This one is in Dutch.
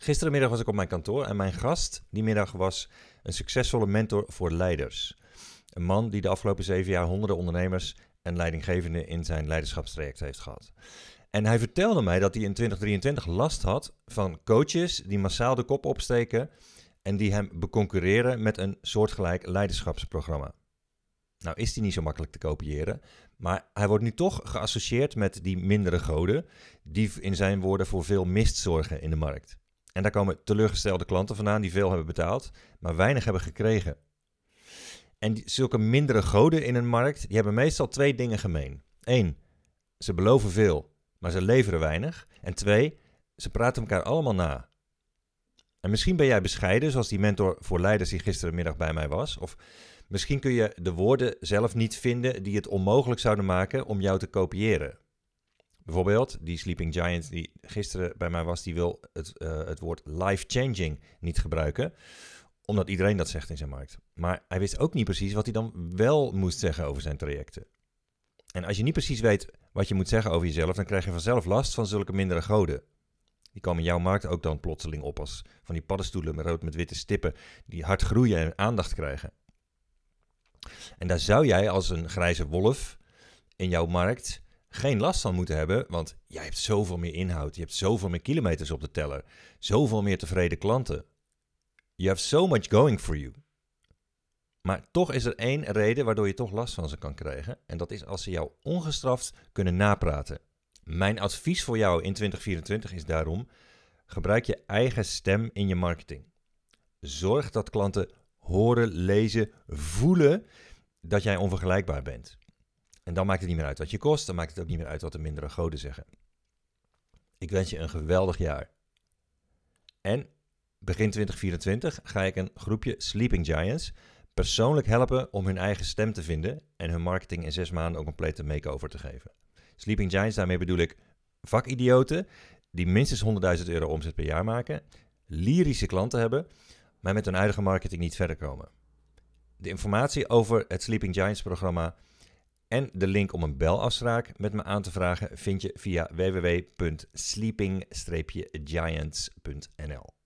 Gisterenmiddag was ik op mijn kantoor en mijn gast die middag was een succesvolle mentor voor leiders. Een man die de afgelopen zeven jaar honderden ondernemers en leidinggevenden in zijn leiderschapstraject heeft gehad. En hij vertelde mij dat hij in 2023 last had van coaches die massaal de kop opsteken en die hem beconcurreren met een soortgelijk leiderschapsprogramma. Nou is die niet zo makkelijk te kopiëren, maar hij wordt nu toch geassocieerd met die mindere goden, die in zijn woorden voor veel mist zorgen in de markt. En daar komen teleurgestelde klanten vandaan die veel hebben betaald, maar weinig hebben gekregen. En zulke mindere goden in een markt, die hebben meestal twee dingen gemeen. Eén, ze beloven veel, maar ze leveren weinig. En twee, ze praten elkaar allemaal na. En misschien ben jij bescheiden, zoals die mentor voor leiders die gisterenmiddag bij mij was. Of misschien kun je de woorden zelf niet vinden die het onmogelijk zouden maken om jou te kopiëren. Bijvoorbeeld, die Sleeping Giant die gisteren bij mij was, die wil het, uh, het woord life-changing niet gebruiken. Omdat iedereen dat zegt in zijn markt. Maar hij wist ook niet precies wat hij dan wel moest zeggen over zijn trajecten. En als je niet precies weet wat je moet zeggen over jezelf, dan krijg je vanzelf last van zulke mindere goden. Die komen in jouw markt ook dan plotseling op als van die paddenstoelen met rood met witte stippen die hard groeien en aandacht krijgen. En daar zou jij als een grijze wolf in jouw markt geen last van moeten hebben, want jij hebt zoveel meer inhoud, je hebt zoveel meer kilometers op de teller, zoveel meer tevreden klanten. You have so much going for you. Maar toch is er één reden waardoor je toch last van ze kan krijgen. En dat is als ze jou ongestraft kunnen napraten. Mijn advies voor jou in 2024 is daarom: gebruik je eigen stem in je marketing. Zorg dat klanten horen, lezen, voelen dat jij onvergelijkbaar bent. En dan maakt het niet meer uit wat je kost, dan maakt het ook niet meer uit wat de mindere goden zeggen. Ik wens je een geweldig jaar. En begin 2024 ga ik een groepje Sleeping Giants persoonlijk helpen om hun eigen stem te vinden en hun marketing in zes maanden een complete make-over te geven. Sleeping Giants, daarmee bedoel ik vakidioten die minstens 100.000 euro omzet per jaar maken, lyrische klanten hebben, maar met hun eigen marketing niet verder komen. De informatie over het Sleeping Giants programma en de link om een belafspraak met me aan te vragen vind je via www.sleeping-giants.nl.